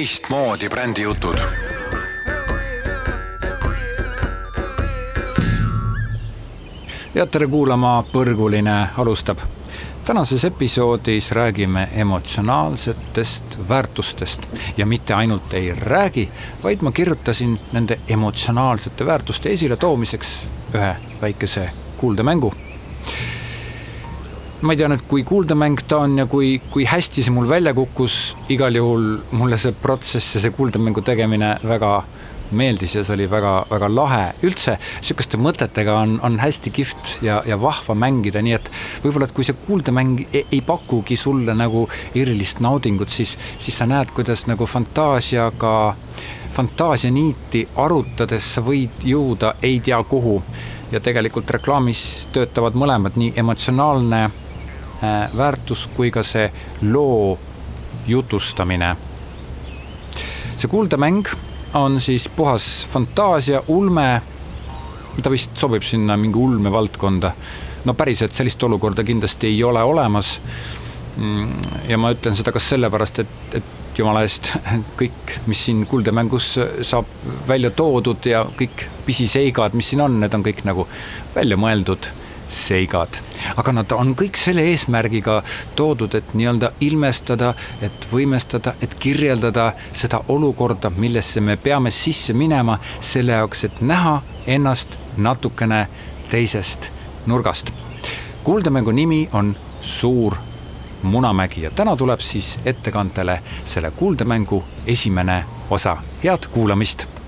teistmoodi brändijutud. ja tere kuulama, Põrguline alustab. tänases episoodis räägime emotsionaalsetest väärtustest ja mitte ainult ei räägi, vaid ma kirjutasin nende emotsionaalsete väärtuste esiletoomiseks ühe väikese kuuldemängu ma ei tea nüüd, kui kuuldemäng ta on ja kui, kui hästi see mul välja kukkus, igal juhul mulle see protsess ja see kuuldemängu tegemine väga meeldis ja see oli väga-väga lahe. üldse sihukeste mõtetega on, on hästi kihvt ja, ja vahva mängida, nii et võib-olla, et kui see kuuldemäng ei, ei pakugi sulle nagu erilist naudingut, siis, siis sa näed, kuidas nagu fantaasiaga, fantaasianiiti arutades sa võid jõuda ei tea kuhu ja tegelikult reklaamis töötavad mõlemad, nii emotsionaalne väärtus kui ka see loo jutustamine. see kuuldemäng on siis puhas fantaasia, ulme. ta vist sobib sinna mingi ulmevaldkonda. no päriselt sellist olukorda kindlasti ei ole olemas. Mm, ja ma ütlen seda kas sellepärast, et, et jumala eest kõik, mis siin kuuldemängus saab välja toodud ja kõik pisiseigad, mis siin on, need on kõik nagu välja mõeldud seigad. aga nad on kõik selle eesmärgiga toodud, et nii-öelda ilmestada, et võimestada, et kirjeldada seda olukorda, millesse me peame sisse minema, selle jaoks, et näha ennast natukene teisest nurgast. kuuldemängu nimi on Suur Munamägi ja täna tuleb siis ettekandele selle kuuldemängu esimene osa. head kuulamist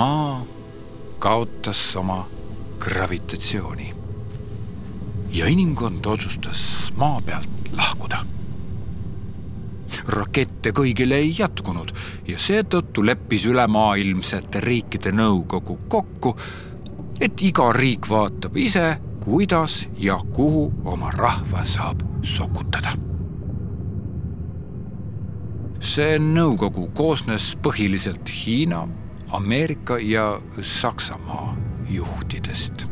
maa kaotas oma gravitatsiooni. ja inimkond otsustas maa pealt lahkuda. rakette kõigile ei jätkunud ja seetõttu leppis ülemaailmsete riikide nõukogu kokku, et iga riik vaatab ise, kuidas ja kuhu oma rahva saab sokutada see nõukogu koosnes põhiliselt Hiina, Ameerika ja Saksamaa juhtidest.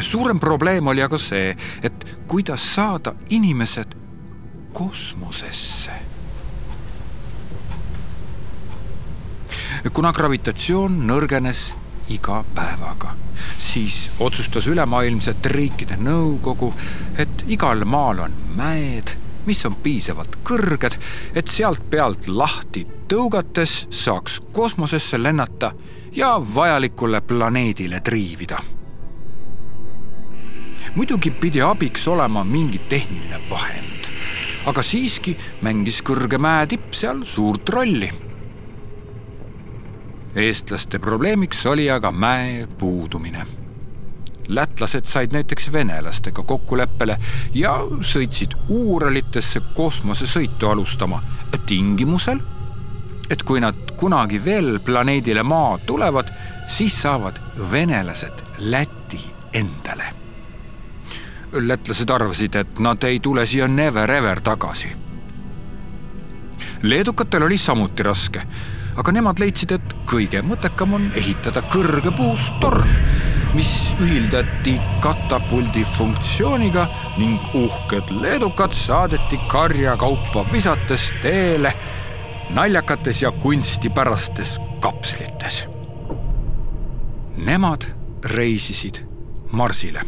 suurem probleem oli aga see, et kuidas saada inimesed kosmosesse. kuna gravitatsioon nõrgenes iga päevaga, siis otsustas ülemaailmsete riikide nõukogu, et igal maal on mäed mis on piisavalt kõrged, et sealt pealt lahti tõugates saaks kosmosesse lennata ja vajalikule planeedile triivida. muidugi pidi abiks olema mingi tehniline vahend, aga siiski mängis kõrge mäetipp seal suurt rolli. eestlaste probleemiks oli aga mäe puudumine lätlased said näiteks venelastega kokkuleppele ja sõitsid Uuralitesse kosmosesõitu alustama tingimusel, et kui nad kunagi veel planeedile Maa tulevad, siis saavad venelased Läti endale. lätlased arvasid, et nad ei tule siia never ever tagasi. leedukatel oli samuti raske, aga nemad leidsid, et kõige mõttekam on ehitada kõrge puust torn mis ühildati katapuldi funktsiooniga ning uhked leedukad saadeti karjakaupa visates teele naljakates ja kunstipärastes kapslites. Nemad reisisid Marsile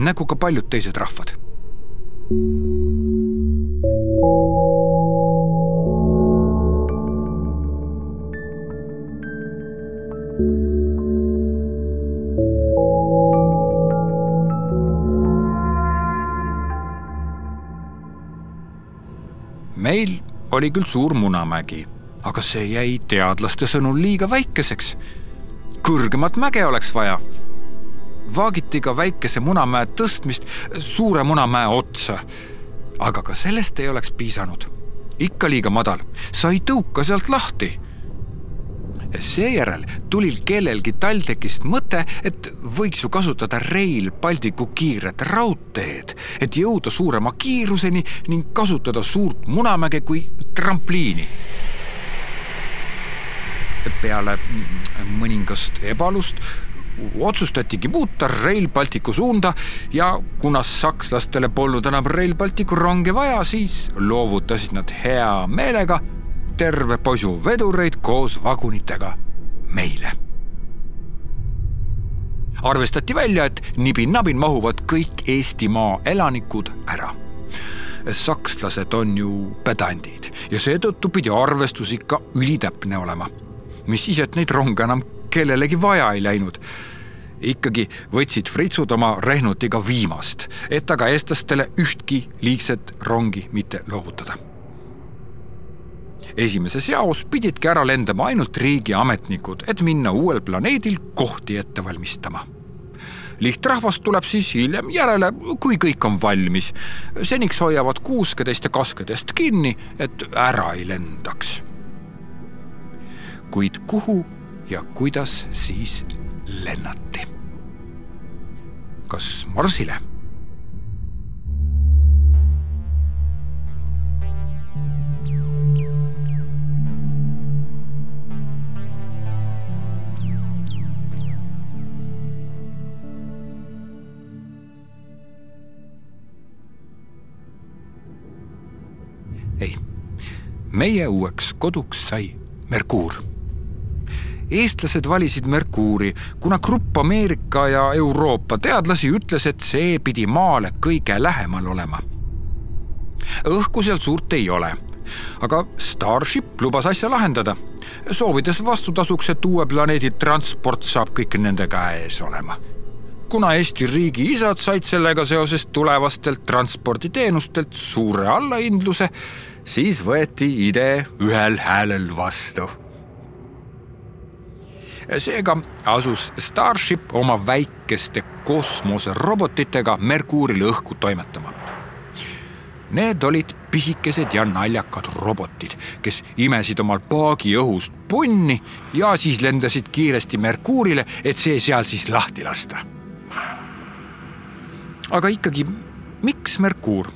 nagu ka paljud teised rahvad meil oli küll suur Munamägi, aga see jäi teadlaste sõnul liiga väikeseks. kõrgemat mäge oleks vaja. vaagiti ka väikese Munamäe tõstmist suure Munamäe otsa. aga ka sellest ei oleks piisanud. ikka liiga madal, sa ei tõuka sealt lahti seejärel tuli kellelgi TalTechist mõte, et võiks ju kasutada Rail Balticu kiiret raudteed, et jõuda suurema kiiruseni ning kasutada suurt Munamäge kui trampliini. peale mõningast ebalust otsustatigi muuta Rail Balticu suunda ja kuna sakslastele polnud enam Rail Balticu rongi vaja, siis loovutasid nad hea meelega terve posu vedureid koos vagunitega meile. arvestati välja, et nibin-nabin mahuvad kõik Eestimaa elanikud ära. sakslased on ju pedandid ja seetõttu pidi arvestus ikka ülitäpne olema. mis siis, et neid ronge enam kellelegi vaja ei läinud ikkagi võtsid fritsud oma rehnutiga viimast, et aga eestlastele ühtki liigset rongi mitte loovutada esimeses jaos pididki ära lendama ainult riigiametnikud, et minna uuel planeedil kohti ette valmistama lihtrahvas tuleb siis hiljem järele, kui kõik on valmis. seniks hoiavad kuuskedest ja kaskedest kinni, et ära ei lendaks. kuid kuhu ja kuidas siis lennati? kas Marsile? Meie uueks koduks sai Merkuur. eestlased valisid Merkuuri, kuna grupp Ameerika ja Euroopa teadlasi ütles, et see pidi Maale kõige lähemal olema. õhku seal suurt ei ole, aga Starship lubas asja lahendada, soovides vastutasuks, et uue planeedi transport saab kõik nende käes olema kuna Eesti riigiisad said sellega seoses tulevastelt transporditeenustelt suure allahindluse, siis võeti idee ühel häälel vastu. seega asus Starship oma väikeste kosmoserobotitega Merkuurile õhku toimetama. Need olid pisikesed ja naljakad robotid, kes imesid omal paagi õhust punni ja siis lendasid kiiresti Merkuurile, et see seal siis lahti lasta. Aga ikkagi, miks Merkuur?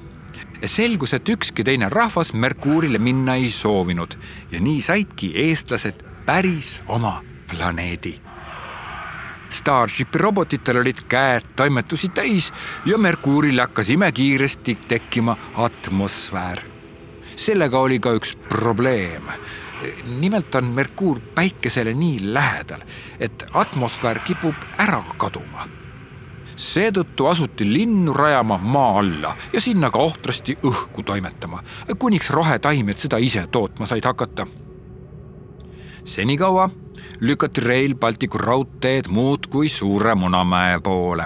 selgus, et ükski teine rahvas Merkuurile minna ei soovinud ja nii saidki eestlased päris oma planeedi. Starshipi robotitel olid käed toimetusi täis ja Merkuuril hakkas imekiiresti tekkima atmosfäär. sellega oli ka üks probleem. nimelt on Merkuur päikesele nii lähedal, et atmosfäär kipub ära kaduma seetõttu asuti linnu rajama maa alla ja sinna ka ohtrasti õhku toimetama, kuniks rohetaimed seda ise tootma said hakata. senikaua lükati Rail Balticu raudteed muudkui Suure Munamäe poole.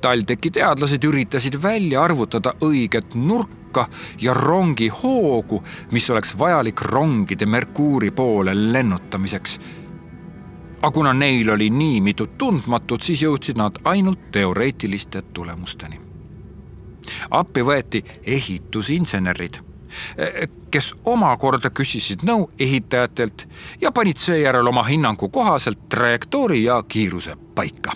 TalTechi teadlased üritasid välja arvutada õiget nurka ja rongi hoogu, mis oleks vajalik rongide Merkuuri poole lennutamiseks aga kuna neil oli nii mitut tundmatut, siis jõudsid nad ainult teoreetiliste tulemusteni. appi võeti ehitusinsenerid, kes omakorda küsisid nõu ehitajatelt ja panid seejärel oma hinnangu kohaselt trajektoori ja kiiruse paika.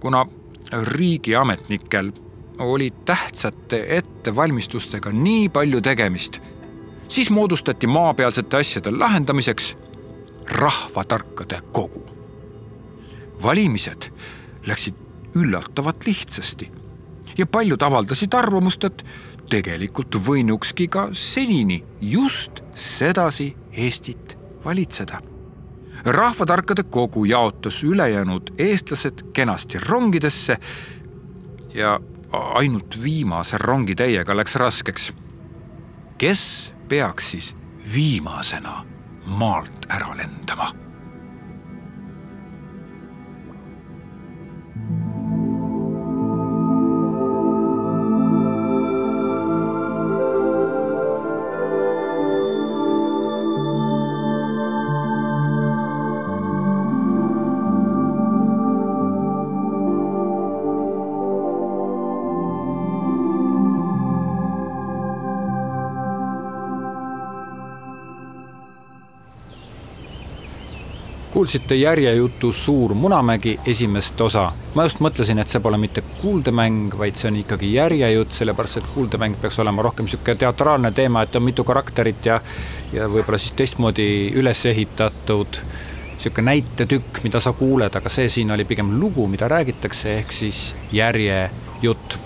kuna riigiametnikel oli tähtsate ettevalmistustega nii palju tegemist, siis moodustati maapealsete asjade lahendamiseks rahvatarkade kogu. valimised läksid üllatavalt lihtsasti ja paljud avaldasid arvamust, et tegelikult võinukski ka senini just sedasi Eestit valitseda. rahvatarkade kogu jaotas ülejäänud eestlased kenasti rongidesse ja ainult viimase rongitäiega läks raskeks. kes peaks siis viimasena maalt ära lendama kuulsite järjejutu Suur Munamägi esimest osa. ma just mõtlesin, et see pole mitte kuuldemäng, vaid see on ikkagi järjejutt, sellepärast et kuuldemäng peaks olema rohkem niisugune teatraalne teema, et on mitu karakterit ja ja võib-olla siis teistmoodi üles ehitatud niisugune näitetükk, mida sa kuuled, aga see siin oli pigem lugu, mida räägitakse, ehk siis järjejutt.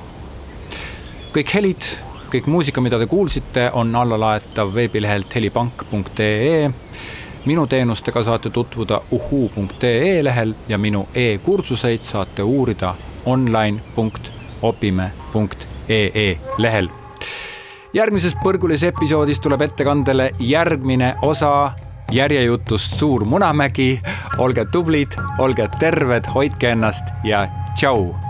kõik helid, kõik muusika, mida te kuulsite, on allalaetav veebilehelt helipank.ee minu teenustega saate tutvuda uhuu.ee lehel ja minu e-kursuseid saate uurida online.opime.ee lehel. järgmises Põrgulis episoodis tuleb ettekandele järgmine osa järjejutust Suur Munamägi. olge tublid, olge terved, hoidke ennast ja tšau